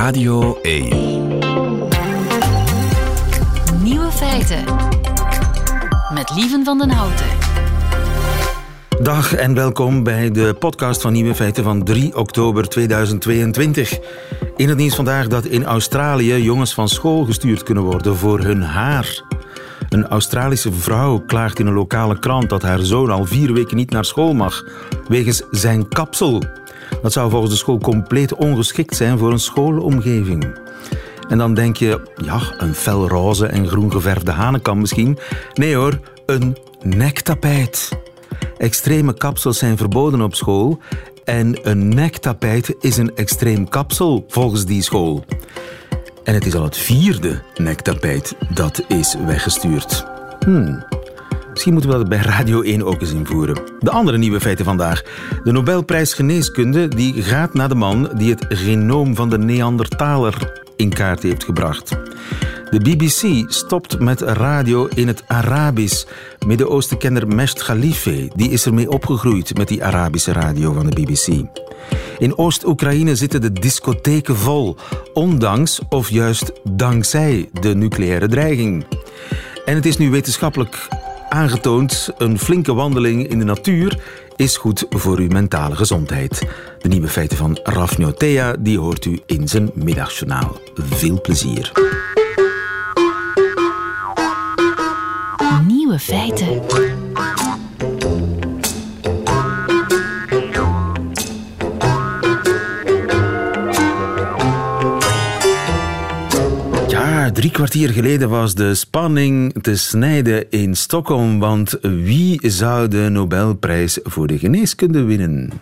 Radio 1. Nieuwe feiten. Met Lieven van den Houten. Dag en welkom bij de podcast van Nieuwe Feiten van 3 oktober 2022. In het nieuws vandaag dat in Australië jongens van school gestuurd kunnen worden voor hun haar. Een Australische vrouw klaagt in een lokale krant dat haar zoon al vier weken niet naar school mag, wegens zijn kapsel. Dat zou volgens de school compleet ongeschikt zijn voor een schoolomgeving. En dan denk je, ja, een fel roze en groen geverfde hanenkam misschien. Nee hoor, een nektapijt. Extreme kapsels zijn verboden op school en een nektapijt is een extreem kapsel volgens die school. En het is al het vierde nektapijt dat is weggestuurd. Hmm. Misschien moeten we dat bij Radio 1 ook eens invoeren. De andere nieuwe feiten vandaag. De Nobelprijs Geneeskunde die gaat naar de man die het genoom van de Neandertaler in kaart heeft gebracht. De BBC stopt met radio in het Arabisch. Midden-Oostenkenner Mesht Khalife die is ermee opgegroeid met die Arabische radio van de BBC. In Oost-Oekraïne zitten de discotheken vol, ondanks of juist dankzij de nucleaire dreiging. En het is nu wetenschappelijk aangetoond, een flinke wandeling in de natuur is goed voor uw mentale gezondheid. De nieuwe feiten van Raf die hoort u in zijn middagjournaal. Veel plezier. Nieuwe feiten. Drie kwartier geleden was de spanning te snijden in Stockholm, want wie zou de Nobelprijs voor de geneeskunde winnen?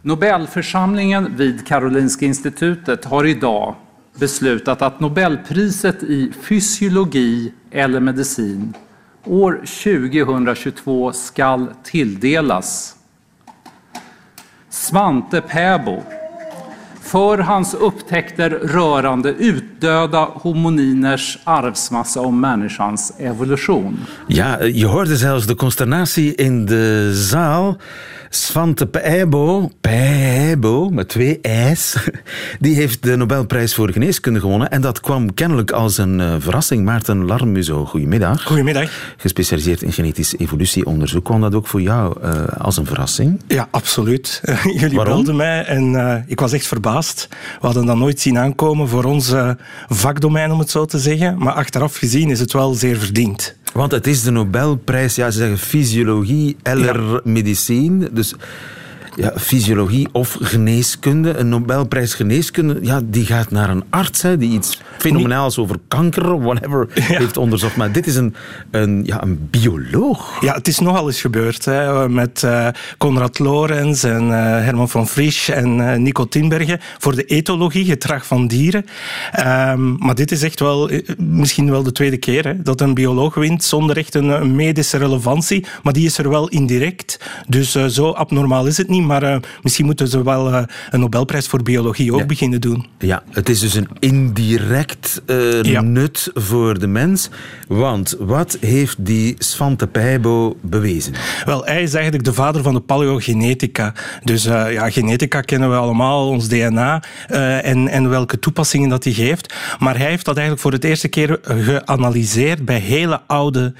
Nobelförsamlingen vid Karolinska institutet har idag beslutat att Nobelpriset i fysiologi eller medicin år 2022 skall tilldelas Svante Pääbo för hans upptäckter rörande utdöda homoniners arvsmassa om människans evolution. Ja, je hoorde zelfs de consternatie in de zaal. Svante Pääbo, Pääbo met twee I's, die heeft de Nobelprijs voor geneeskunde gewonnen. En dat kwam kennelijk als een uh, verrassing. Maarten Larmuzo, goedemiddag. Goedemiddag. Gespecialiseerd in genetisch evolutieonderzoek. Kwam dat ook voor jou uh, als een verrassing? Ja, absoluut. Jullie Waarom? belden mij en uh, ik was echt verbaasd. We hadden dat nooit zien aankomen voor ons vakdomein, om het zo te zeggen. Maar achteraf gezien is het wel zeer verdiend. Want het is de Nobelprijs, ja, ze zeggen fysiologie, eller ja. medicijn. Dus ja, fysiologie of geneeskunde. Een Nobelprijs geneeskunde, ja, die gaat naar een arts hè, die iets fenomenaals over kanker, whatever, ja. heeft onderzocht. Maar dit is een, een, ja, een bioloog. Ja, het is nogal eens gebeurd. Hè, met uh, Konrad Lorenz en uh, Herman van Frisch en uh, Nico Tinbergen voor de etologie, gedrag van dieren. Um, maar dit is echt wel misschien wel de tweede keer hè, dat een bioloog wint zonder echt een, een, medische relevantie. Maar die is er wel indirect. Dus zo abnormaal is het niet. Maar uh, misschien moeten ze wel uh, een Nobelprijs voor biologie ook ja. beginnen doen. Ja, het is dus een indirect uh, ja. nut voor de mens. Want wat heeft die Svante Pääbo bewezen? Wel, hij is eigenlijk de vader van de paleogenetica. Dus ja, genetica kennen we allemaal, ons DNA en, en welke toepassingen dat hij geeft. Maar hij heeft dat eigenlijk voor het eerste keer geanalyseerd bij hele oude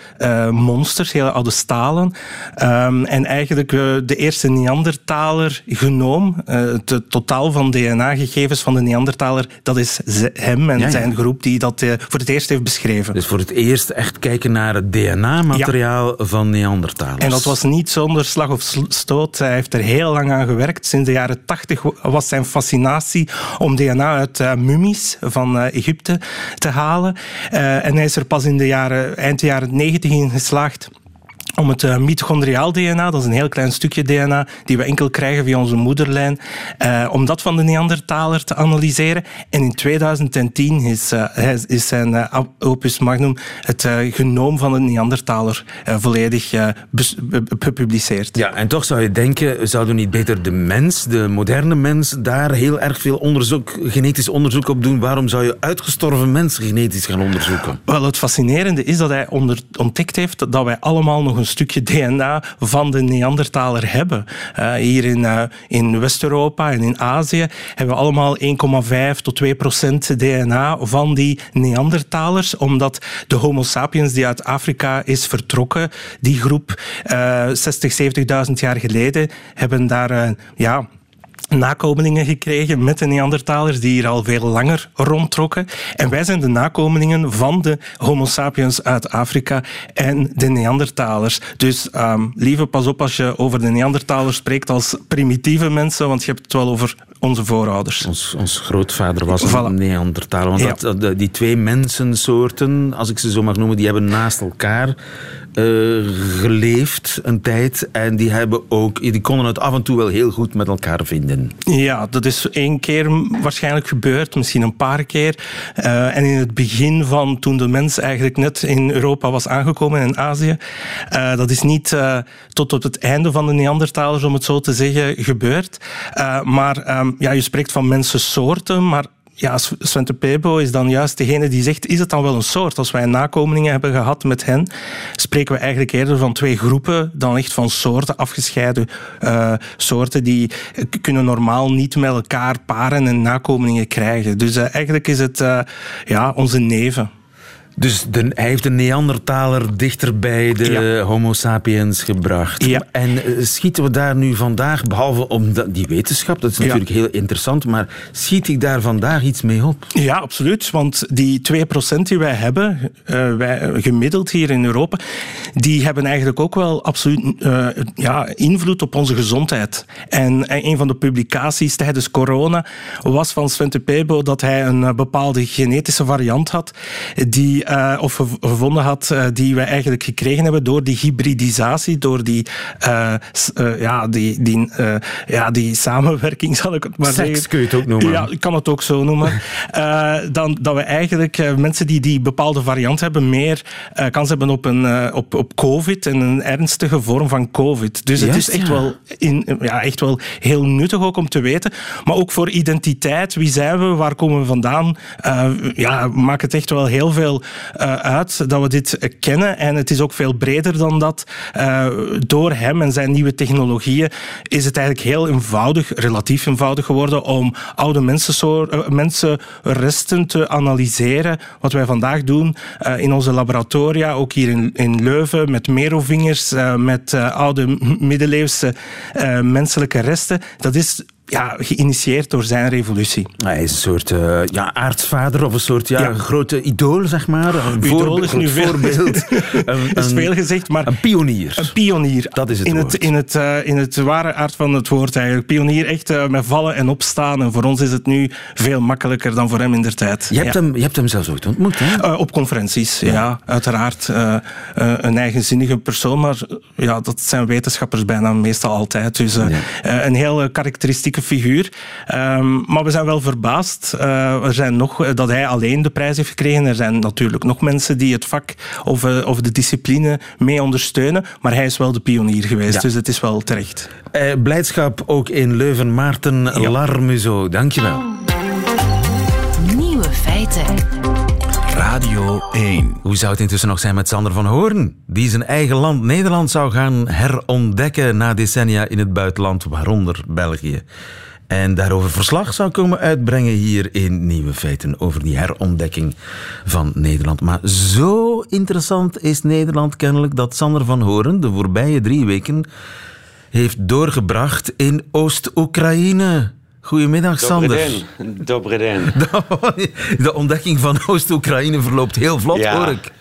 monsters, hele oude stalen. Um, en eigenlijk de eerste Neandertaler genoom, het totaal van DNA-gegevens van de Neandertaler, dat is hem en ja, ja. zijn groep die dat voor het eerst heeft beschreven. Dus voor het eerst echt kijken naar het DNA-materiaal ja. van Neandertalers. En dat was niet zonder slag of stoot. Hij heeft er heel lang aan gewerkt. Sinds de jaren tachtig was zijn fascinatie om DNA uit uh, mummies van uh, Egypte te halen. Uh, en hij is er pas in de jaren, eind jaren negentig in geslaagd om het uh, mitochondriaal DNA, dat is een heel klein stukje DNA die we enkel krijgen via onze moederlijn, uh, om dat van de Neandertaler te analyseren. En in 2010 is, uh, is zijn opus magnum, het genoom van de Neandertaler, volledig gepubliceerd. Ja, en toch zou je denken, zouden we niet beter de mens, de moderne mens, daar heel erg veel onderzoek, genetisch onderzoek op doen? Waarom zou je uitgestorven mensen genetisch gaan onderzoeken? Wel, het fascinerende is dat hij ontdekt heeft dat wij allemaal nog een stukje DNA van de Neandertaler hebben. Uh, hier in, uh, in West-Europa en in Azië hebben we allemaal 1,5 tot 2 procent DNA van die Neandertalers, omdat de Homo sapiens die uit Afrika is vertrokken, die groep uh, 60, 70.000 jaar geleden, hebben daar ja, nakomelingen gekregen met de Neandertalers die hier al veel langer rondtrokken. En wij zijn de nakomelingen van de Homo sapiens uit Afrika en de Neandertalers. Dus um, lieve, pas op als je over de Neandertalers spreekt als primitieve mensen, want je hebt het wel over onze voorouders. Ons, ons grootvader was een Neandertaler. Want dat, die twee mensensoorten, als ik ze zo mag noemen, die hebben naast elkaar geleefd een tijd. En die, hebben ook, die konden het af en toe wel heel goed met elkaar vinden. Ja, dat is één keer waarschijnlijk gebeurd, misschien een paar keer. Uh, en in het begin van toen de mens eigenlijk net in Europa was aangekomen, in Azië. Uh, dat is niet tot op het einde van de Neandertalers, om het zo te zeggen, gebeurd. maar um, ja, je spreekt van mensensoorten, maar ja, Svente Pebo is dan juist degene die zegt, is het dan wel een soort? Als wij nakomelingen hebben gehad met hen, spreken we eigenlijk eerder van twee groepen dan echt van soorten, afgescheiden uh, soorten die kunnen normaal niet met elkaar paren en nakomelingen krijgen. Dus uh, eigenlijk is het uh, ja, onze neven. Dus de, hij heeft de Neandertaler dichter bij de Homo sapiens gebracht. Ja. En eh, schieten we daar nu vandaag, behalve om die wetenschap, dat is natuurlijk heel interessant, maar schiet ik daar vandaag iets mee op? Ja, absoluut. Want die 2% die wij hebben, uh, wij, gemiddeld hier in Europa, die hebben eigenlijk ook wel absoluut uh, ja, invloed op onze gezondheid. En een van de publicaties tijdens corona was van Svente Pebo dat hij een bepaalde genetische variant had die uh, of gevonden had, uh, die wij eigenlijk gekregen hebben door die hybridisatie, door die, uh, ja, die, die, ja, die samenwerking, zal ik het maar Seks zeggen. kun je het ook noemen. Ja, ik kan het ook zo noemen. dan dat we eigenlijk mensen die die bepaalde variant hebben, meer kans hebben op, een, op, op COVID en een ernstige vorm van COVID. Dus het is echt, ja. wel in, ja, echt wel heel nuttig ook om te weten. Maar ook voor identiteit, wie zijn we, waar komen we vandaan, ja, maakt het echt wel heel veel uh, uit dat we dit kennen. En het is ook veel breder dan dat. Uh, door hem en zijn nieuwe technologieën is het eigenlijk heel eenvoudig, relatief eenvoudig geworden om oude mensensoor, mensenresten te analyseren. Wat wij vandaag doen in onze laboratoria, ook hier in, in Leuven, met merovingers, met oude middeleeuwse menselijke resten. Dat is ja, geïnitieerd door zijn revolutie. Hij is een soort uh, ja, aartsvader of een soort ja, ja. grote idool, zeg maar. Een idool is nu voorbeeld. een, is veel gezegd, maar... Een pionier. Een pionier. Dat is het in woord. Het, in, het, uh, in het ware aard van het woord eigenlijk. Pionier echt uh, met vallen en opstaan. En voor ons is het nu veel makkelijker dan voor hem in der tijd. Je hebt, ja. hem, je hebt hem zelfs ooit ontmoet, hè? op conferenties, ja. ja uiteraard. een eigenzinnige persoon, maar ja, dat zijn wetenschappers bijna meestal altijd. Dus een heel karakteristieke figuur. Um, maar we zijn wel verbaasd. Uh, er zijn nog, dat hij alleen de prijs heeft gekregen. Er zijn natuurlijk nog mensen die het vak of, uh, of de discipline mee ondersteunen. Maar hij is wel de pionier geweest, ja. dus het is wel terecht. Uh, blijdschap ook in Leuven. Maarten ja. Larmuzo, dankjewel. Nieuwe feiten. Radio 1. Hoe zou het intussen nog zijn met Sander van Hoorn? Die zijn eigen land Nederland zou gaan herontdekken na decennia in het buitenland, waaronder België. En daarover verslag zou komen uitbrengen hier in Nieuwe Feiten over die herontdekking van Nederland. Maar zo interessant is Nederland kennelijk dat Sander van Hoorn de voorbije drie weken heeft doorgebracht in Oost-Oekraïne. Goedemiddag, Sander. Dobre den. De ontdekking van Oost-Oekraïne verloopt heel vlot, ja. hoor ik.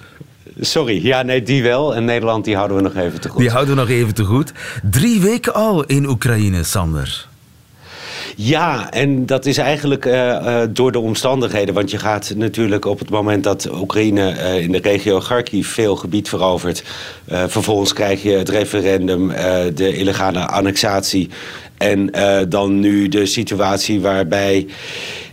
Sorry, ja, nee, die wel. En Nederland, die houden we nog even te goed. Die houden we nog even te goed. Drie weken al in Oekraïne, Sander. Ja, en dat is eigenlijk uh, uh, door de omstandigheden. Want je gaat natuurlijk op het moment dat Oekraïne uh, in de regio Kharkiv veel gebied verovert. vervolgens krijg je het referendum, de illegale annexatie. En dan nu de situatie waarbij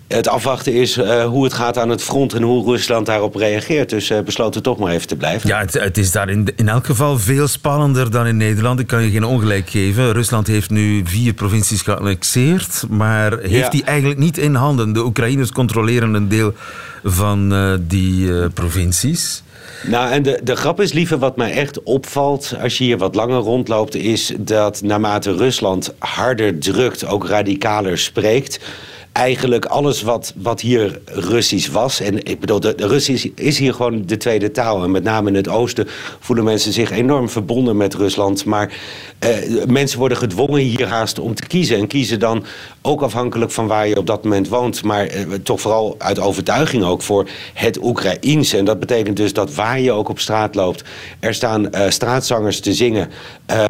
het afwachten is uh, hoe het gaat aan het front en hoe Rusland daarop reageert. Dus uh, besloten toch maar even te blijven. Ja, het, het is daar in, in, elk geval veel spannender dan in Nederland. Ik kan je geen ongelijk geven. Rusland heeft nu vier provincies geannexeerd, maar heeft ja. die eigenlijk niet in handen. De Oekraïners controleren een deel van uh, die provincies. Nou, en de, de grap is liever wat mij echt opvalt als je hier wat langer rondloopt, is dat naarmate Rusland harder drukt, ook radicaler spreekt eigenlijk alles wat, wat hier Russisch was. En ik bedoel, de, de Russisch is hier gewoon de tweede taal. En met name in het oosten voelen mensen zich enorm verbonden met Rusland. Maar eh, mensen worden gedwongen hier haast om te kiezen. En kiezen dan ook afhankelijk van waar je op dat moment woont. Maar eh, toch vooral uit overtuiging ook voor het Oekraïens. En dat betekent dus dat waar je ook op straat loopt, er staan uh, straatzangers te zingen.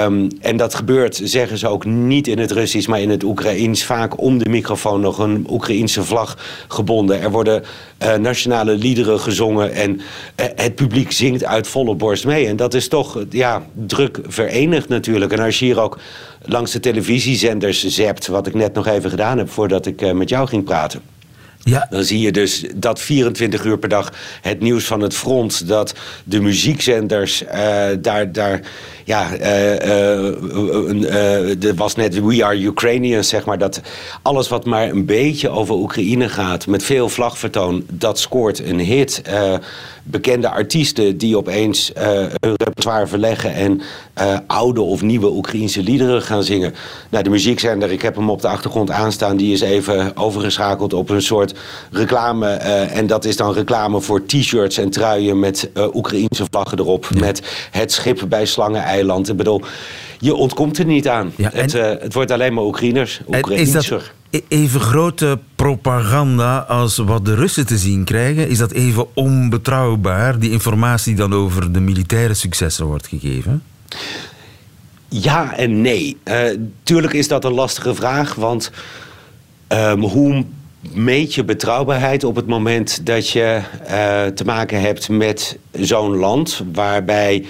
Um, en dat gebeurt, zeggen ze ook, niet in het Russisch, maar in het Oekraïens. Vaak om de microfoon nog een Oekraïense vlag gebonden. Er worden uh, nationale liederen gezongen en uh, het publiek zingt uit volle borst mee. En dat is toch ja, druk verenigd natuurlijk. En als je hier ook langs de televisiezenders zept, wat ik net nog even gedaan heb voordat ik uh, met jou ging praten. Ja. Dan zie je dus dat 24 uur per dag het nieuws van het front, dat de muziekzenders daar, daar ja, uh, er was net We Are Ukrainians, zeg maar. Dat alles wat maar een beetje over Oekraïne gaat, met veel vlagvertoon, dat scoort een hit. bekende artiesten die opeens hun repertoire verleggen en oude of nieuwe Oekraïnse liederen gaan zingen. Nou, de muziekzender, ik heb hem op de achtergrond aanstaan, die is even overgeschakeld op een soort reclame. en dat is dan reclame voor t-shirts en truien met Oekraïnse vlaggen erop. Met het schip bij Slangen eiland. Ik bedoel, je ontkomt er niet aan. Ja, het, uh, het, wordt alleen maar Oekraïners. Is dat e- even grote propaganda als wat de Russen te zien krijgen? Is dat even onbetrouwbaar, die informatie die dan over de militaire successen wordt gegeven? Ja en nee. Uh, tuurlijk is dat een lastige vraag, want um, hoe meet je betrouwbaarheid op het moment dat je uh, te maken hebt met zo'n land waarbij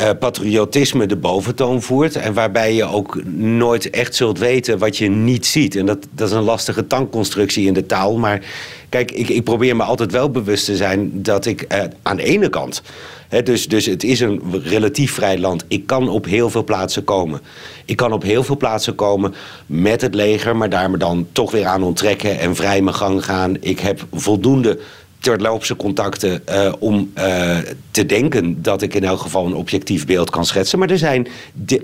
uh, patriotisme de boventoon voert. En waarbij je ook nooit echt zult weten wat je niet ziet. En dat, dat is een lastige tankconstructie in de taal. Maar kijk, ik, ik probeer me altijd wel bewust te zijn dat ik uh, aan de ene kant. Hè, dus, dus het is een relatief vrij land. Ik kan op heel veel plaatsen komen. Ik kan op heel veel plaatsen komen met het leger, maar daar me dan toch weer aan onttrekken en vrij mijn gang gaan. Ik heb voldoende terloopse contacten uh, om uh, te denken dat ik in elk geval een objectief beeld kan schetsen. Maar er zijn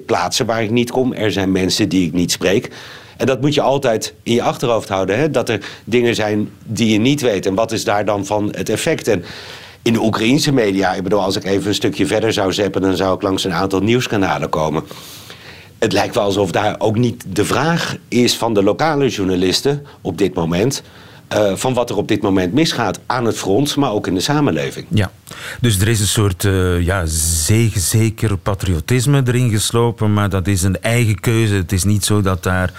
plaatsen waar ik niet kom. Er zijn mensen die ik niet spreek. En dat moet je altijd in je achterhoofd houden. Hè? Dat er dingen zijn die je niet weet. En wat is daar dan van het effect? En in de Oekraïnse media, ik bedoel, als ik even een stukje verder zou zeppen, dan zou ik langs een aantal nieuwskanalen komen. Het lijkt wel alsof daar ook niet de vraag is van de lokale journalisten op dit moment uh, van wat er op dit moment misgaat aan het front, maar ook in de samenleving. Ja, dus er is een soort uh, ja, zeker patriotisme erin geslopen, maar dat is een eigen keuze. Het is niet zo dat daar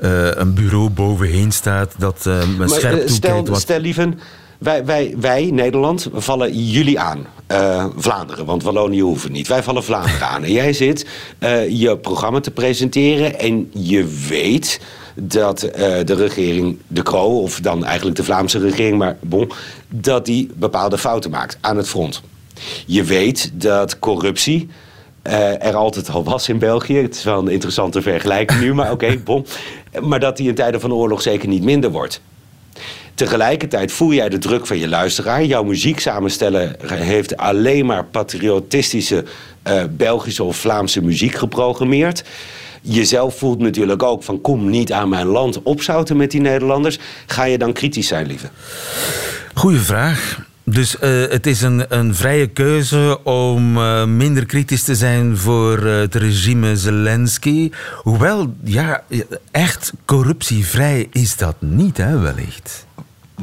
uh, een bureau bovenheen staat dat uh, scherp toekijkt. Stel, wat... stel lieven, wij, wij, wij, Nederland, vallen jullie aan. Uh, Vlaanderen, want Wallonië hoeven niet. Wij vallen Vlaanderen aan. En jij zit uh, je programma te presenteren en je weet dat uh, de regering De Croo, of dan eigenlijk de Vlaamse regering, maar bon, dat die bepaalde fouten maakt aan het front. Je weet dat corruptie uh, er altijd al was in België. Het is wel een interessante vergelijking nu, maar oké, okay, bon. Maar dat die in tijden van oorlog zeker niet minder wordt. Tegelijkertijd voel jij de druk van je luisteraar. Jouw muziek samenstellen heeft alleen maar patriotistische uh, Belgische of Vlaamse muziek geprogrammeerd jezelf voelt natuurlijk ook van kom niet aan mijn land opzouten met die Nederlanders. Ga je dan kritisch zijn, lieve? Goeie vraag. Dus uh, het is een, een vrije keuze om uh, minder kritisch te zijn voor uh, het regime Zelensky. Hoewel, ja, echt corruptievrij is dat niet, hè, wellicht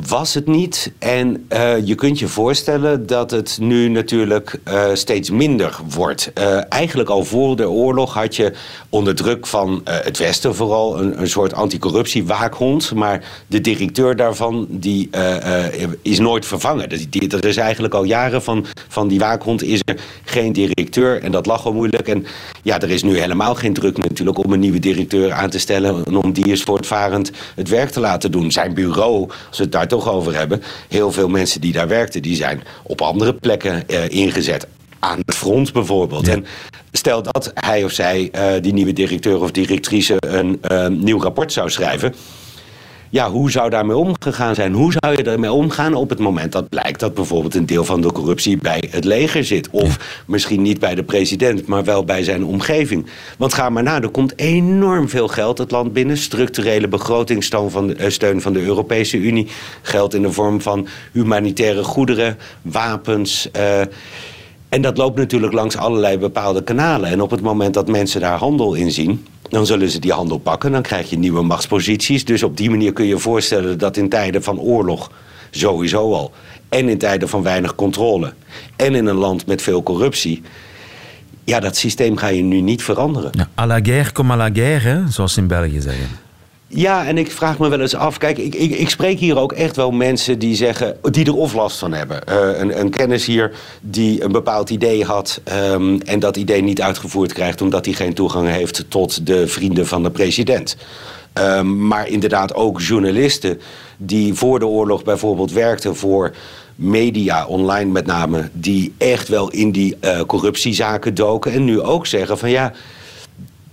was het niet. En uh, je kunt je voorstellen dat het nu natuurlijk uh, steeds minder wordt. Uh, eigenlijk al voor de oorlog had je onder druk van het Westen vooral een, een soort anticorruptiewaakhond. Maar de directeur daarvan die, is nooit vervangen. Dus die, er is eigenlijk al jaren van, van die waakhond is er geen directeur. En dat lag al moeilijk. En ja, er is nu helemaal geen druk natuurlijk om een nieuwe directeur aan te stellen. En om die eens voortvarend het werk te laten doen. Zijn bureau, als het daar toch over hebben. Heel veel mensen die daar werkten, die zijn op andere plekken uh, ingezet. Aan het front bijvoorbeeld. Ja. En stel dat hij of zij, uh, die nieuwe directeur of directrice, een uh, nieuw rapport zou schrijven ja, hoe zou daarmee omgegaan zijn? Hoe zou je ermee omgaan op het moment dat blijkt dat bijvoorbeeld een deel van de corruptie bij het leger zit? Of misschien niet bij de president, maar wel bij zijn omgeving. Want ga maar na, er komt enorm veel geld het land binnen. Structurele begrotingssteun van de, steun van de Europese Unie. Geld in de vorm van humanitaire goederen, wapens. Uh, en dat loopt natuurlijk langs allerlei bepaalde kanalen. En op het moment dat mensen daar handel in zien, dan zullen ze die handel pakken. Dan krijg je nieuwe machtsposities. Dus op die manier kun je voorstellen dat in tijden van oorlog sowieso al. En in tijden van weinig controle. En in een land met veel corruptie. Ja, dat systeem ga je nu niet veranderen. Ja, à la guerre comme à la guerre, zoals ze in België zeggen. Ja, en ik vraag me wel eens af. Kijk, ik, ik, ik spreek hier ook echt wel mensen die zeggen. die er of last van hebben. Uh, een, een, kennis hier die een bepaald idee had. Um, en dat idee niet uitgevoerd krijgt. omdat hij geen toegang heeft tot de vrienden van de president. Um, maar inderdaad ook journalisten die voor de oorlog bijvoorbeeld werkten voor media, online met name, die echt wel in die uh, corruptiezaken doken. En nu ook zeggen van ja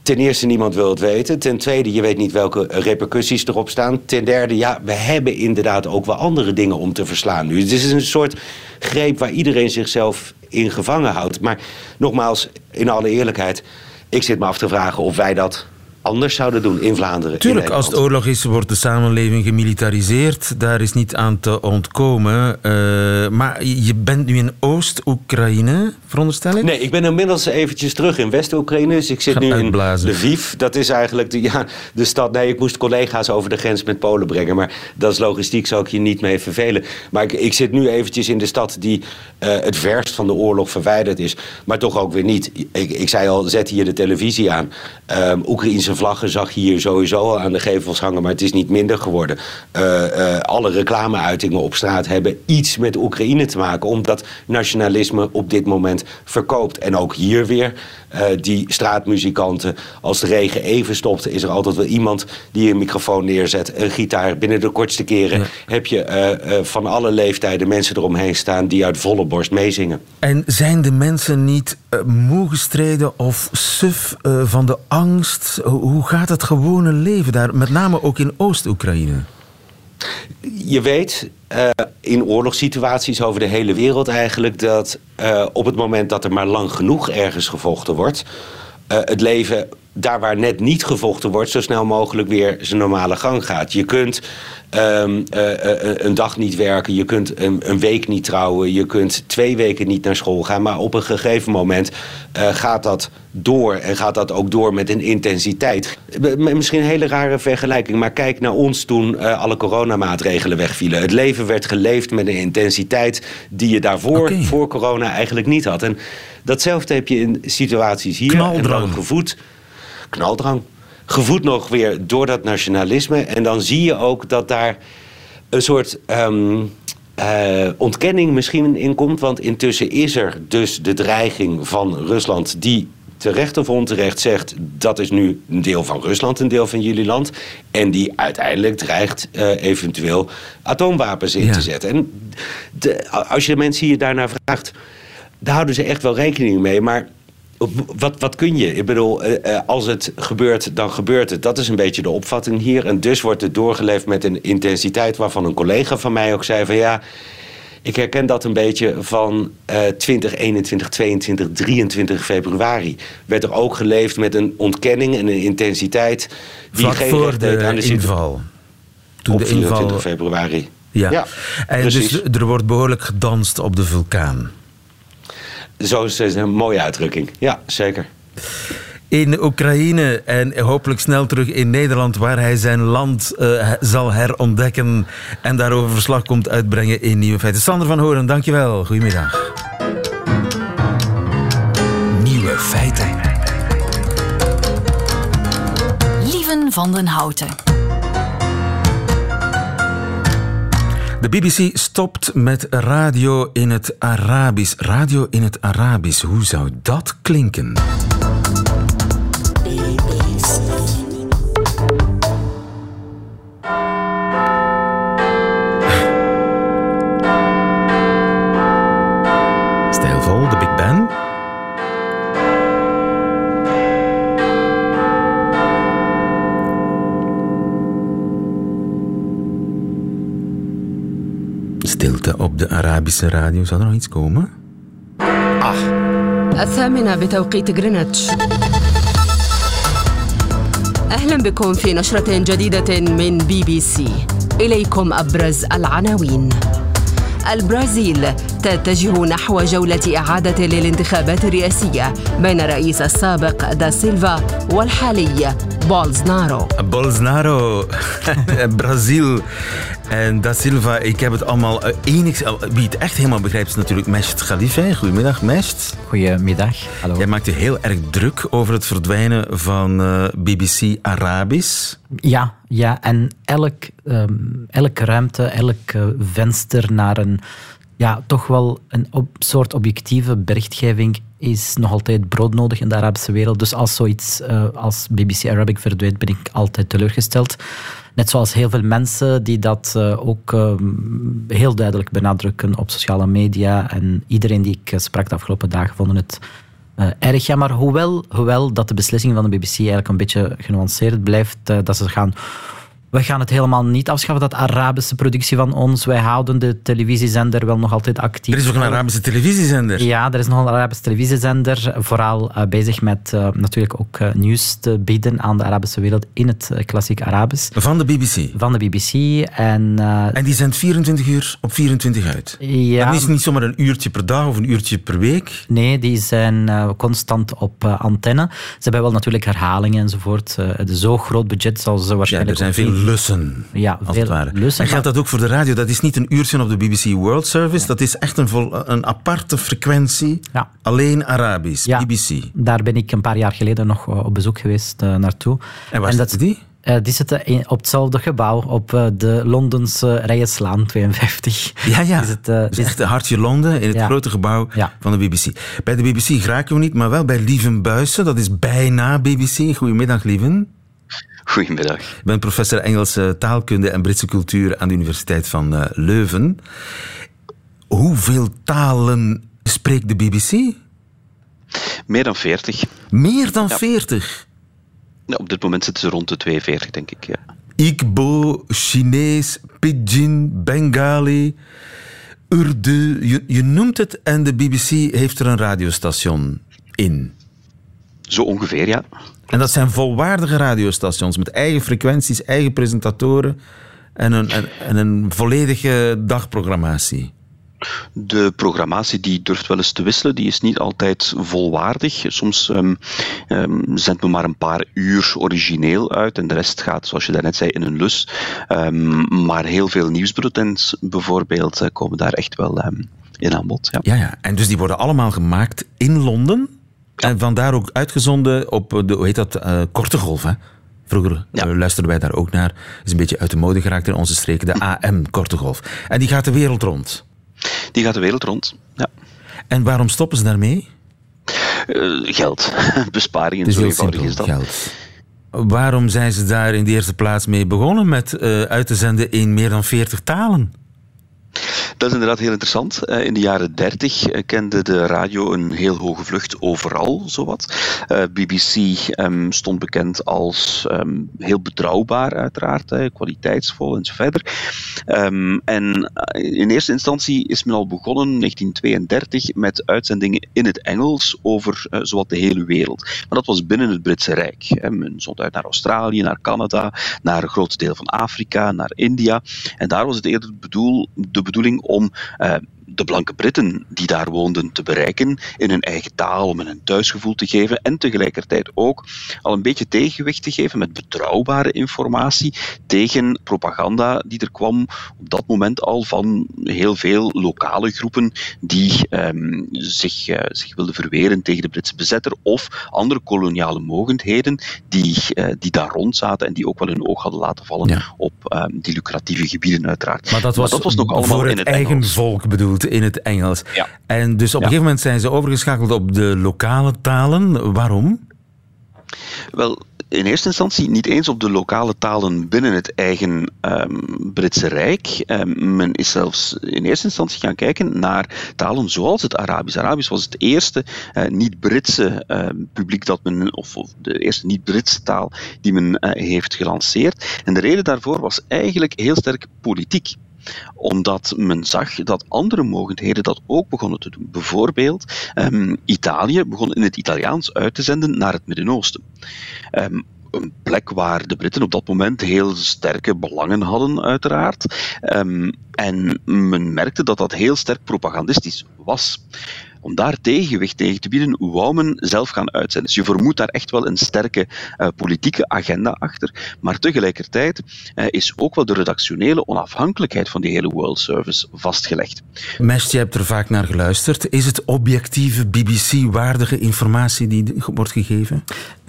ten eerste, niemand wil het weten. Ten tweede, je weet niet welke repercussies erop staan. Ten derde, ja, we hebben inderdaad ook wel andere dingen om te verslaan nu. Het is een soort greep waar iedereen zichzelf in gevangen houdt. Maar nogmaals, in alle eerlijkheid, ik zit me af te vragen of wij dat anders zouden doen in Vlaanderen. Tuurlijk, als het oorlog is, wordt de samenleving gemilitariseerd. Daar is niet aan te ontkomen. Uh, maar je bent nu in Oost-Oekraïne, veronderstel ik? Nee, ik ben inmiddels eventjes terug in West-Oekraïne. Dus ik zit nu in Lviv. Dat is eigenlijk de, ja, de stad... Nee, ik moest collega's over de grens met Polen brengen. Maar dat is logistiek, zou ik je niet mee vervelen. Maar ik, ik zit nu eventjes in de stad die uh, het verst van de oorlog verwijderd is. Maar toch ook weer niet. Ik, ik zei al, zet hier de televisie aan. Um, Oekraïnse vlaggen zag je hier sowieso al aan de gevels hangen, maar het is niet minder geworden. Uh, uh, alle reclameuitingen op straat hebben iets met Oekraïne te maken, omdat nationalisme op dit moment verkoopt. En ook hier weer, uh, die straatmuzikanten, als de regen even stopt, is er altijd wel iemand die een microfoon neerzet, een gitaar. Binnen de kortste keren ja. heb je van alle leeftijden mensen eromheen staan die uit volle borst meezingen. En zijn de mensen niet moe gestreden of suf van de angst? hoe gaat het gewone leven daar, met name ook in Oost-Oekraïne? Je weet uh, in oorlogssituaties over de hele wereld eigenlijk dat uh, op het moment dat er maar lang genoeg ergens gevochten wordt, uh, het leven daar waar net niet gevochten wordt, zo snel mogelijk weer zijn normale gang gaat. Je kunt um, uh, uh, een dag niet werken, je kunt een, een, week niet trouwen, je kunt twee weken niet naar school gaan, maar op een gegeven moment uh, gaat dat door en gaat dat ook door met een intensiteit. Misschien een hele rare vergelijking, maar kijk naar ons toen alle coronamaatregelen wegvielen. Het leven werd geleefd met een intensiteit die je daarvoor, okay. voor corona, eigenlijk niet had. En datzelfde heb je in situaties hier. En gevoed knaldrang. Gevoed nog weer door dat nationalisme. En dan zie je ook dat daar een soort um, uh, ontkenning misschien in komt. Want intussen is er dus de dreiging van Rusland die terecht of onterecht zegt... dat is nu een deel van Rusland, een deel van jullie land... en die uiteindelijk dreigt uh, eventueel atoomwapens in ja. te zetten. En de, als je de mensen hier daarnaar vraagt... daar houden ze echt wel rekening mee, maar wat, wat kun je? Ik bedoel, uh, als het gebeurt, dan gebeurt het. Dat is een beetje de opvatting hier. En dus wordt het doorgeleefd met een intensiteit waarvan een collega van mij ook zei van ja. Ik herken dat een beetje van uh, 20, 21, 22, 23 februari. Werd er ook geleefd met een ontkenning en een intensiteit die Vlak geen voor de aan de inval. Toen op de 24 inval... februari. Ja. Ja, en dus er wordt behoorlijk gedanst op de vulkaan. Zo is het een mooie uitdrukking. Ja, zeker. In Oekraïne en hopelijk snel terug in Nederland, waar hij zijn land uh, zal herontdekken en daarover verslag komt uitbrengen in Nieuwe Feiten. Sander van Horen, dankjewel. Goedemiddag. Nieuwe Feiten. Lieven van den Houten. De BBC stopt met radio in het Arabisch. Radio in het Arabisch, hoe zou dat klinken? Stilte op de Arabische radio. Zou er nog iets komen? Ah. الثامنة بتوقيت غرينتش أهلا بكم في نشرة جديدة من بي بي سي إليكم أبرز العناوين البرازيل تتجه نحو جولة إعادة للانتخابات الرئاسية بين الرئيس السابق دا سيلفا والحالي بولزنارو Bolsonaro, Brazil en Da Silva. Ik heb het allemaal eh, enigszins... Wie het echt helemaal begrijpt is natuurlijk Mesht Khalifa. Goedemiddag, Mesht. Goedemiddag. Hallo. Jij maakt je heel erg druk over het verdwijnen van uh, BBC Arabisch. Ja, ja en elk, um, elke ruimte, elk uh, venster naar een ja, toch wel een op, soort objectieve berichtgeving is nog altijd broodnodig in de Arabische wereld. Dus als zoiets uh, als BBC Arabic verdwijnt, ben ik altijd teleurgesteld. Net zoals heel veel mensen die dat uh, ook uh, heel duidelijk benadrukken op sociale media. En iedereen die ik sprak de afgelopen dagen vonden het erg jammer. Hoewel, hoewel dat de beslissing van de BBC eigenlijk een beetje genuanceerd blijft. dat ze gaan we gaan het helemaal niet afschaffen, dat Arabische productie van ons. Wij houden de televisiezender wel nog altijd actief. Er is ook een Arabische televisiezender? Ja, er is nog een Arabische televisiezender. Vooral uh, bezig met uh, natuurlijk ook uh, nieuws te bieden aan de Arabische wereld in het klassiek Arabisch. Van de BBC? Van de BBC. En, en die zendt 24 uur op 24 uit? Ja. Dat is niet zomaar een uurtje per dag of een uurtje per week? Nee, die zijn constant op antenne. Ze hebben wel natuurlijk herhalingen enzovoort. Zo groot budget zal ze waarschijnlijk... Ja, er zijn veel lussen. Ja, als het ware. Lussen, en geldt dat ook voor de radio? Dat is niet een uurtje op de BBC World Service. Ja. Dat is echt een, vol, een aparte frequentie. Ja. Alleen Arabisch, ja, BBC. Daar ben ik een paar jaar geleden nog op bezoek geweest uh, naartoe. En waar zitten die? Uh, die zitten op hetzelfde gebouw, op uh, de Londense Rijenslaan 52. Ja, ja. Is het, uh, dus echt hartje Londen, in het ja. grote gebouw ja. van de BBC. Bij de BBC geraken we niet, maar wel bij Lieven Buissen. Dat is bijna BBC. Goedemiddag, Lieven. Goedemiddag. Ik ben professor Engelse taalkunde en Britse cultuur aan de Universiteit van uh, Leuven. Hoeveel talen spreekt de BBC? Meer dan 40. Meer dan ja. 40? Ja, op dit moment zitten ze rond de 42, denk ik. Ja. Igbo, Chinees, Pidgin, Bengali, Urdu. Je, je noemt het en de BBC heeft er een radiostation in. Zo ongeveer, ja. En dat zijn volwaardige radiostations met eigen frequenties, eigen presentatoren en een, en, en een volledige dagprogrammatie. De programmatie die durft wel eens te wisselen, die is niet altijd volwaardig. Soms um, um, zendt men maar een paar uur origineel uit en de rest gaat, zoals je daarnet zei, in een lus. Um, maar heel veel nieuwsbulletins bijvoorbeeld uh, komen daar echt wel in aan bod. Ja. ja, ja, en dus die worden allemaal gemaakt in Londen? En vandaar ook uitgezonden op de, hoe heet dat, uh, korte golf, hè? Vroeger ja. uh, luisterden wij daar ook naar. Is een beetje uit de mode geraakt in onze streken, de AM, korte golf. En die gaat de wereld rond. Die gaat de wereld rond, ja. En waarom stoppen ze daarmee? Uh, geld. Besparingen, is zo heel eenvoudig simpel, is dat. Geld. Waarom zijn ze daar in de eerste plaats mee begonnen met uit te zenden in meer dan 40 talen? Dat is inderdaad heel interessant. In de jaren 30 kende de radio een heel hoge vlucht overal, zowat. BBC um, stond bekend als um, heel betrouwbaar, uiteraard, kwaliteitsvol en zo verder. Um, en in eerste instantie is men al begonnen, 1932, met uitzendingen in het Engels over zowat de hele wereld. Maar dat was binnen het Britse Rijk. Men zond uit naar Australië, naar Canada, naar een groot deel van Afrika, naar India. En daar was het eerder bedoel, bedoeling om uh, de blanke Britten die daar woonden te bereiken in hun eigen taal, om hen een thuisgevoel te geven en tegelijkertijd ook al een beetje tegenwicht te geven met betrouwbare informatie tegen propaganda die er kwam op dat moment al van heel veel lokale groepen die um, zich, uh, zich wilden verweren tegen de Britse bezetter of andere koloniale mogendheden die, uh, die daar rond zaten en die ook wel hun oog hadden laten vallen ja. op um, die lucratieve gebieden uiteraard. Maar dat was, maar dat was nog allemaal voor het, in het eigen Engels. volk bedoeld in het Engels. Ja. En dus op een gegeven moment zijn ze overgeschakeld op de lokale talen. Waarom? Wel, in eerste instantie niet eens op de lokale talen binnen het eigen ehm, Britse Rijk. Ehm, men is zelfs in eerste instantie gaan kijken naar talen zoals het Arabisch. Arabisch was het eerste eh, niet-Britse ehm, publiek dat men, of, of de eerste niet-Britse taal die men eh, heeft gelanceerd. En de reden daarvoor was eigenlijk heel sterk politiek. Omdat men zag dat andere mogendheden dat ook begonnen te doen. Bijvoorbeeld, um, Italië begon in het Italiaans uit te zenden naar het Midden-Oosten. Um, een plek waar de Britten op dat moment heel sterke belangen hadden, uiteraard. Um, en men merkte dat dat heel sterk propagandistisch was om daar tegenwicht tegen te bieden, wou men zelf gaan uitzenden. Dus je vermoedt daar echt wel een sterke uh, politieke agenda achter. Maar tegelijkertijd uh, is ook wel de redactionele onafhankelijkheid van die hele World Service vastgelegd. Mest, je hebt er vaak naar geluisterd. Is het objectieve BBC-waardige informatie die wordt gegeven?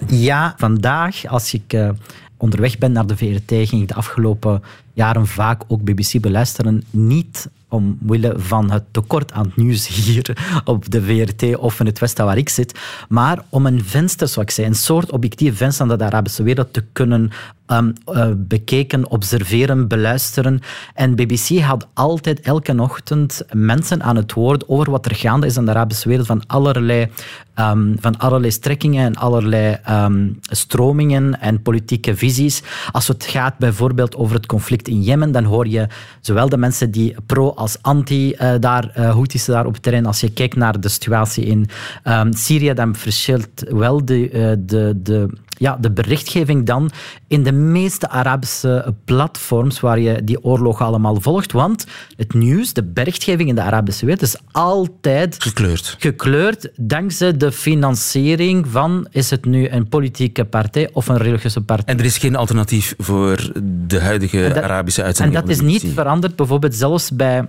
Ja, vandaag, als ik uh, onderweg ben naar de VRT, ging ik de afgelopen jaren vaak ook BBC beluisteren. Niet omwille van het tekort aan nieuws hier op de VRT of in het Westen waar ik zit, maar om een venster, zoals ik zei, een soort objectief venster aan de Arabische wereld te kunnen um, bekeken, observeren, beluisteren. En BBC had altijd elke ochtend mensen aan het woord over wat er gaande is in de Arabische wereld van allerlei, um, van allerlei strekkingen en allerlei um, stromingen en politieke visies. Als het gaat bijvoorbeeld over het conflict in Jemen, dan hoor je zowel de mensen die pro als anti uh, daar, uh, Houthis daar op het terrein. Als je kijkt naar de situatie in Syrië, dan verschilt wel de, de, de ja, de berichtgeving dan in de meeste Arabische platforms waar je die oorlog allemaal volgt. Want het nieuws, de berichtgeving in de Arabische wereld is altijd gekleurd. gekleurd dankzij de financiering van is het nu een politieke partij of een religieuze partij. En er is geen alternatief voor de huidige dat, Arabische uitzending. En dat is niet veranderd, bijvoorbeeld zelfs bij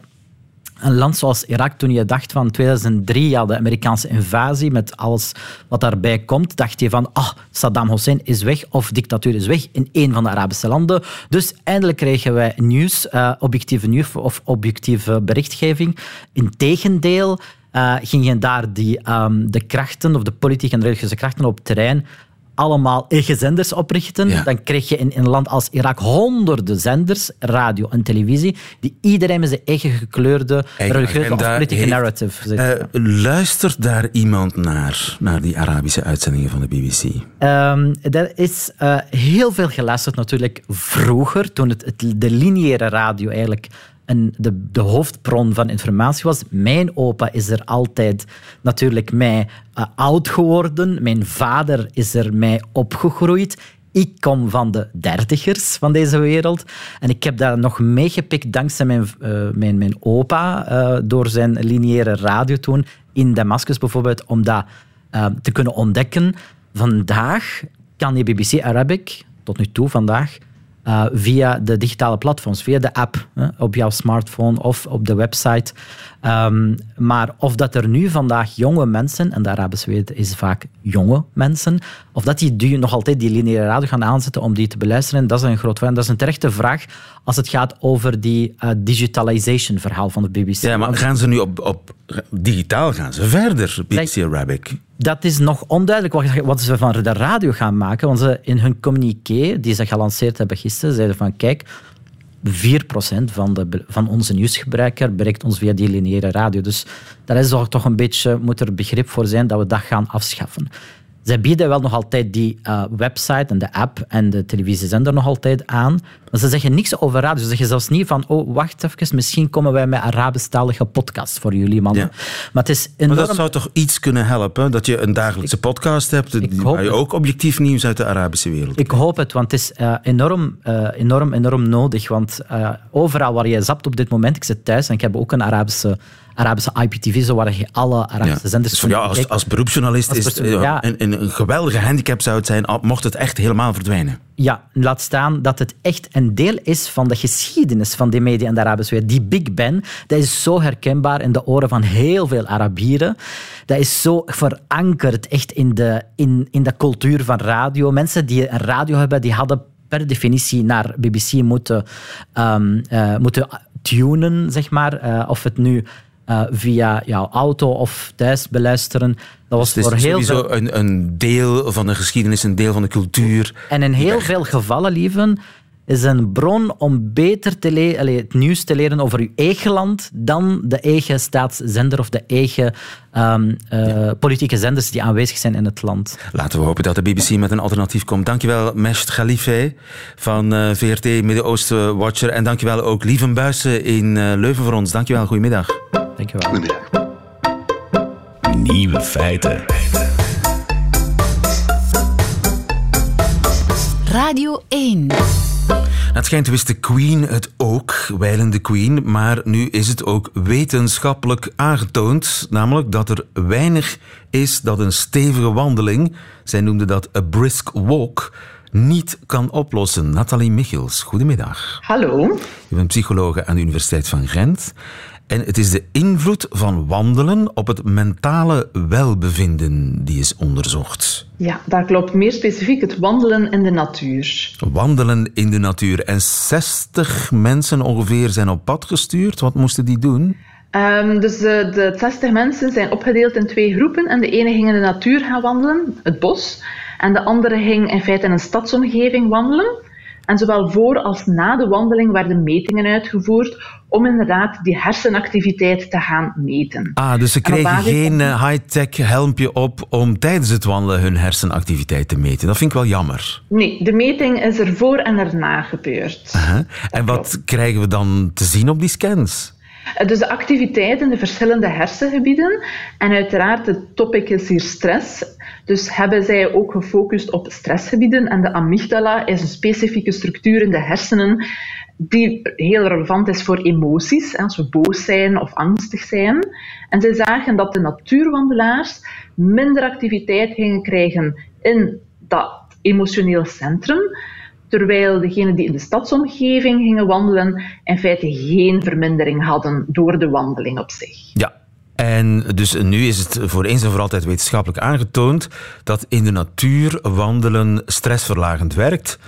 een land zoals Irak, toen je dacht van 2003, ja, de Amerikaanse invasie met alles wat daarbij komt, dacht je van, ah, Saddam Hussein is weg of dictatuur is weg in een van de Arabische landen. Dus eindelijk kregen wij nieuws, uh, objectieve nieuws of objectieve berichtgeving. Integendeel uh, gingen daar die, um, de krachten, of de politieke en religieuze krachten op het terrein allemaal eigen zenders oprichten, ja. dan krijg je in, in, een land als Irak honderden zenders, radio en televisie, die iedereen met zijn eigen gekleurde religieuze of politieke narrative zit. Uh, luistert daar iemand naar, naar die Arabische uitzendingen van de BBC? Um, er is uh, heel veel geluisterd natuurlijk vroeger, toen het, het, de lineaire radio eigenlijk en de, de hoofdbron van informatie was. Mijn opa is er altijd natuurlijk mij uh, oud geworden. Mijn vader is er mij opgegroeid. Ik kom van de dertigers van deze wereld. En ik heb daar nog meegepikt dankzij mijn, uh, mijn, mijn opa, uh, door zijn lineaire radio toen, in Damascus bijvoorbeeld, om dat te kunnen ontdekken. Vandaag kan je BBC Arabic, tot nu toe vandaag, uh, via de digitale platforms, via de app op jouw smartphone of op de website. Um, maar of dat er nu vandaag jonge mensen, en de Arabische wereld is vaak jonge mensen, of dat die, die nog altijd die lineaire radio gaan aanzetten om die te beluisteren, dat is een groot vraag. Dat is een terechte vraag als het gaat over die uh, digitalization verhaal van de BBC. Ja, maar gaan ze nu op, op digitaal gaan ze verder, BBC Arabic? Dat is nog onduidelijk wat, wat ze van de radio gaan maken. Want ze in hun communiqué, die ze gelanceerd hebben gisteren, zeiden van kijk, 4% van, de, van onze nieuwsgebruiker bereikt ons via die lineaire radio. Dus daar is toch een beetje, moet er begrip voor zijn dat we dat gaan afschaffen. Zij bieden wel nog altijd die uh, website en de app en de televisiezender nog altijd aan. Maar ze zeggen niks over radio. Ze zeggen zelfs niet van, oh, wacht even, misschien komen wij met Arabisch-talige podcast voor jullie, mannen. Ja. Maar, het is enorm... maar dat zou toch iets kunnen helpen? Dat je een dagelijkse podcast hebt, waar je ook objectief nieuws uit de Arabische wereld Ik hoop het, want het is uh, enorm, uh, enorm, enorm nodig. Want overal waar je zapt op dit moment, ik zit thuis en ik heb ook een Arabische Arabische IPTV, zo waar je alle Arabische ja. zenders... Dus ja, als, als beroepsjournalist als is het ja. een, een, geweldige handicap zou het zijn, mocht het echt helemaal verdwijnen. Ja, laat staan dat het echt een deel is van de geschiedenis van die media in de Arabische wereld. Die Big Ben, dat is zo herkenbaar in de oren van heel veel Arabieren. Dat is zo verankerd echt in de, in, in de cultuur van radio. Mensen die een radio hebben, die hadden per definitie naar BBC moeten, um, uh, moeten tunen, zeg maar. Uh, of het nu uh, via jouw auto of thuis beluisteren. Dat was dus voor heel veel... een, een deel van de geschiedenis, een deel van de cultuur. En in heel veel gevallen, lieven, is een bron om beter te le- het nieuws te leren over uw eigen land dan de eigen staatszender of de eigen um, uh, politieke zenders die aanwezig zijn in het land. Laten we hopen dat de BBC met een alternatief komt. Dankjewel, Mesht Khalife van uh, VRT Midden-Oosten Watcher. En dankjewel ook Lieven Buissen in uh, Leuven voor ons. Dankjewel, goedemiddag. Dankjewel. Goedemiddag. Nieuwe feiten. Radio 1. Het schijnt wist de Queen het ook, wijlen de Queen, maar nu is het ook wetenschappelijk aangetoond, namelijk dat er weinig is dat een stevige wandeling, zij noemde dat a brisk walk, niet kan oplossen. Nathalie Michels, goedemiddag. Hallo. Je bent psychologe aan de Universiteit van Gent. En het is de invloed van wandelen op het mentale welbevinden die is onderzocht. Ja, dat klopt. Meer specifiek het wandelen in de natuur. Wandelen in de natuur. En 60 mensen ongeveer zijn op pad gestuurd. Wat moesten die doen? Um, dus de, de 60 mensen zijn opgedeeld in twee groepen. En de ene ging in de natuur gaan wandelen, het bos. En de andere ging in feite in een stadsomgeving wandelen. En zowel voor als na de wandeling werden metingen uitgevoerd om inderdaad die hersenactiviteit te gaan meten. Ah, dus ze kregen geen uh, high-tech helmpje op om tijdens het wandelen hun hersenactiviteit te meten. Dat vind ik wel jammer. Nee, de meting is er voor en erna gebeurd. Uh -huh. En wat krijgen we dan te zien op die scans? Dus de activiteit in de verschillende hersengebieden. En uiteraard, het topic is hier stress. Dus hebben zij ook gefocust op stressgebieden. En de amygdala is een specifieke structuur in de hersenen die heel relevant is voor emoties, als we boos zijn of angstig zijn. En zij zagen dat de natuurwandelaars minder activiteit gingen krijgen in dat emotioneel centrum, terwijl degenen die in de stadsomgeving gingen wandelen in feite geen vermindering hadden door de wandeling op zich. Ja, en dus nu is het voor eens en voor altijd wetenschappelijk aangetoond dat in de natuur wandelen stressverlagend werkt.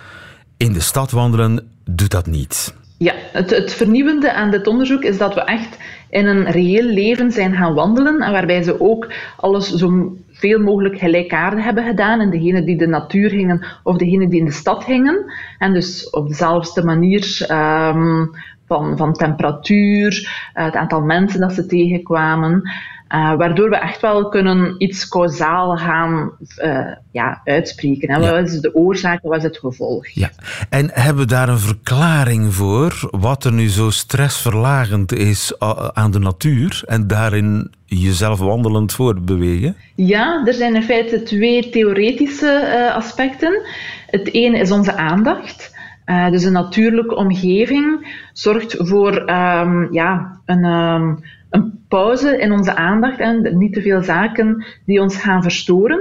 In de stad wandelen doet dat niet. Ja, het, het vernieuwende aan dit onderzoek is dat we echt in een reëel leven zijn gaan wandelen en waarbij ze ook alles zo veel mogelijk gelijkaardig hebben gedaan en degenen die de natuur gingen of degenen die in de stad gingen. En dus op dezelfde manier um, van, van temperatuur, het aantal mensen dat ze tegenkwamen. Uh, waardoor we echt wel kunnen iets kausaal gaan uh, ja, uitspreken. Hè. Wat is de oorzaak, wat is het gevolg? Ja. En hebben we daar een verklaring voor wat er nu zo stressverlagend is aan de natuur en daarin jezelf wandelend voortbewegen? Ja, er zijn in feite twee theoretische uh, aspecten. Het ene is onze aandacht. Uh, dus een natuurlijke omgeving zorgt voor um, ja, een, um, een pauze in onze aandacht en niet te veel zaken die ons gaan verstoren,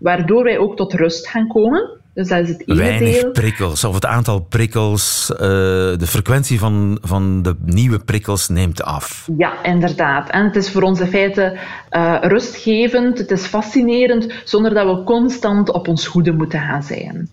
waardoor wij ook tot rust gaan komen. Dus dat is het ene Weinig deel. prikkels, of het aantal prikkels, uh, de frequentie van, van de nieuwe prikkels neemt af. Ja, inderdaad. En het is voor ons in feite uh, rustgevend, het is fascinerend, zonder dat we constant op ons goede moeten gaan zijn.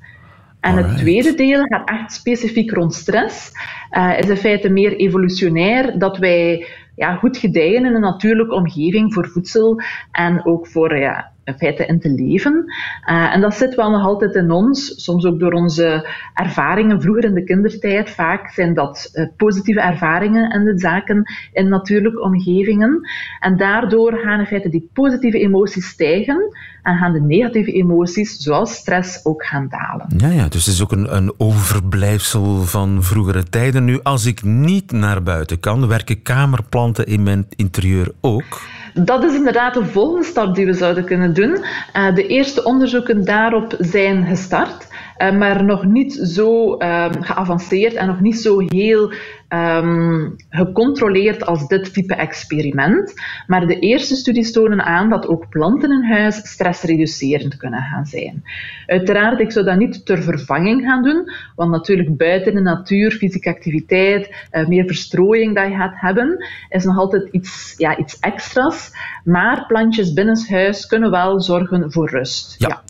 En Alright. het tweede deel gaat echt specifiek rond stress. Uh, is in feite meer evolutionair dat wij ja, goed gedijen in een natuurlijke omgeving voor voedsel en ook voor ja, in in te leven. Uh, en dat zit wel nog altijd in ons, soms ook door onze ervaringen vroeger in de kindertijd. Vaak zijn dat uh, positieve ervaringen en de zaken in natuurlijke omgevingen. En daardoor gaan in feite die positieve emoties stijgen en gaan de negatieve emoties, zoals stress, ook gaan dalen. Ja, ja dus het is ook een, een overblijfsel van vroegere tijden. Nu, als ik niet naar buiten kan, werken kamerplanten in mijn interieur ook? Dat is inderdaad de volgende stap die we zouden kunnen doen. Uh, de eerste onderzoeken daarop zijn gestart, uh, maar nog niet zo uh, geavanceerd en nog niet zo heel um, gecontroleerd als dit type experiment. Maar de eerste studies tonen aan dat ook planten in huis stressreducerend kunnen gaan zijn. Uiteraard, ik zou dat niet ter vervanging gaan doen, want natuurlijk buiten de natuur, fysieke activiteit, uh, meer verstrooiing dat je gaat hebben, is nog altijd iets, ja, iets extra's. Maar plantjes binnenshuis kunnen wel zorgen voor rust. Ja. ja.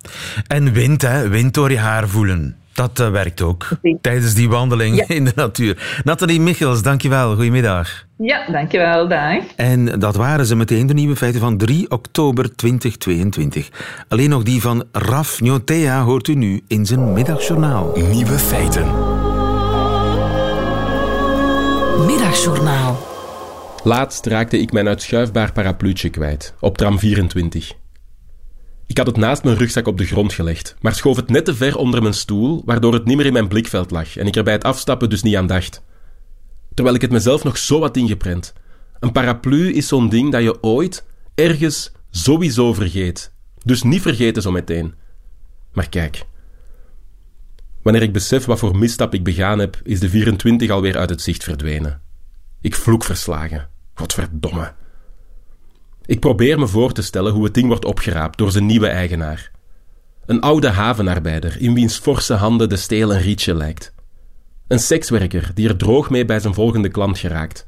En wind, hè? wind door je haar voelen. Dat uh, werkt ook okay. tijdens die wandeling ja. in de natuur. Nathalie Michels, dankjewel. Goedemiddag. Ja, dankjewel. Dag. En dat waren ze meteen de nieuwe feiten van 3 oktober 2022. Alleen nog die van Raf Njotea hoort u nu in zijn middagjournaal. Nieuwe feiten. Middagjournaal. Laatst raakte ik mijn uitschuifbaar parapluutje kwijt, op tram 24. Ik had het naast mijn rugzak op de grond gelegd, maar schoof het net te ver onder mijn stoel, waardoor het niet meer in mijn blikveld lag en ik er bij het afstappen dus niet aan dacht. Terwijl ik het mezelf nog zo wat ingeprent. Een paraplu is zo'n ding dat je ooit, ergens, sowieso vergeet. Dus niet vergeten zo meteen. Maar kijk. Wanneer ik besef wat voor misstap ik begaan heb, is de 24 alweer uit het zicht verdwenen. Ik vloek verslagen. Godverdomme. Ik probeer me voor te stellen hoe het ding wordt opgeraapt door zijn nieuwe eigenaar. Een oude havenarbeider in wiens forse handen de steel een rietje lijkt. Een sekswerker die er droog mee bij zijn volgende klant geraakt.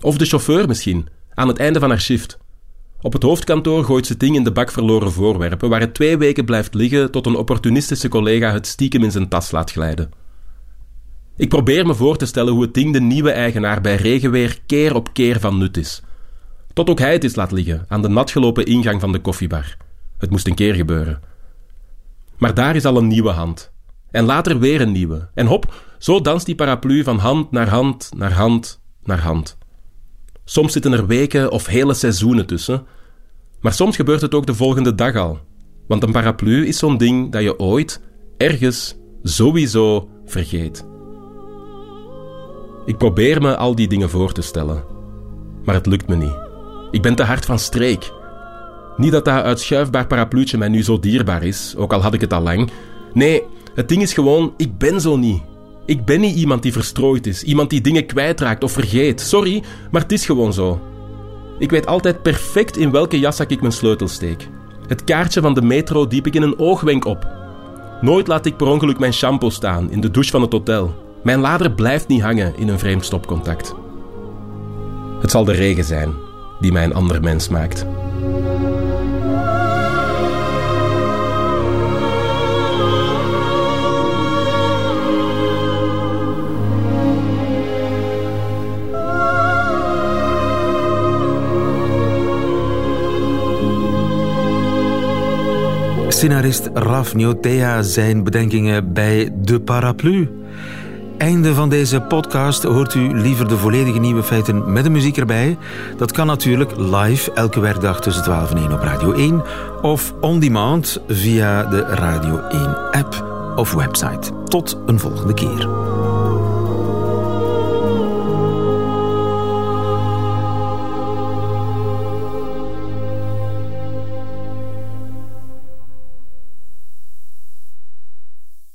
Of de chauffeur misschien, aan het einde van haar shift. Op het hoofdkantoor gooit ze ding in de bak verloren voorwerpen, waar het twee weken blijft liggen tot een opportunistische collega het stiekem in zijn tas laat glijden. Ik probeer me voor te stellen hoe het ding de nieuwe eigenaar bij regenweer keer op keer van nut is. Tot ook hij het is laat liggen aan de natgelopen ingang van de koffiebar. Het moest een keer gebeuren. Maar daar is al een nieuwe hand. En later weer een nieuwe. En hop, zo danst die paraplu van hand naar hand, naar hand, naar hand. Soms zitten er weken of hele seizoenen tussen, maar soms gebeurt het ook de volgende dag al. Want een paraplu is zo'n ding dat je ooit, ergens, sowieso vergeet. Ik probeer me al die dingen voor te stellen, maar het lukt me niet. Ik ben te hard van streek. Niet dat dat uitschuifbaar parapluutje mij nu zo dierbaar is, ook al had ik het al lang. Nee, het ding is gewoon, ik ben zo niet. Ik ben niet iemand die verstrooid is, iemand die dingen kwijtraakt of vergeet. Sorry, maar het is gewoon zo. Ik weet altijd perfect in welke jaszak ik mijn sleutel steek. Het kaartje van de metro diep ik in een oogwenk op. Nooit laat ik per ongeluk mijn shampoo staan in de douche van het hotel. Mijn lader blijft niet hangen in een vreemd stopcontact. Het zal de regen zijn die mij een ander mens maakt. Scenarist Raf Niotea zijn bedenkingen bij De Paraplu. Einde van deze podcast hoort u liever de volledige nieuwe feiten met de muziek erbij. Dat kan natuurlijk live elke werkdag tussen 12 en 1 op Radio 1 of on demand via de Radio 1 app of website. Tot een volgende keer.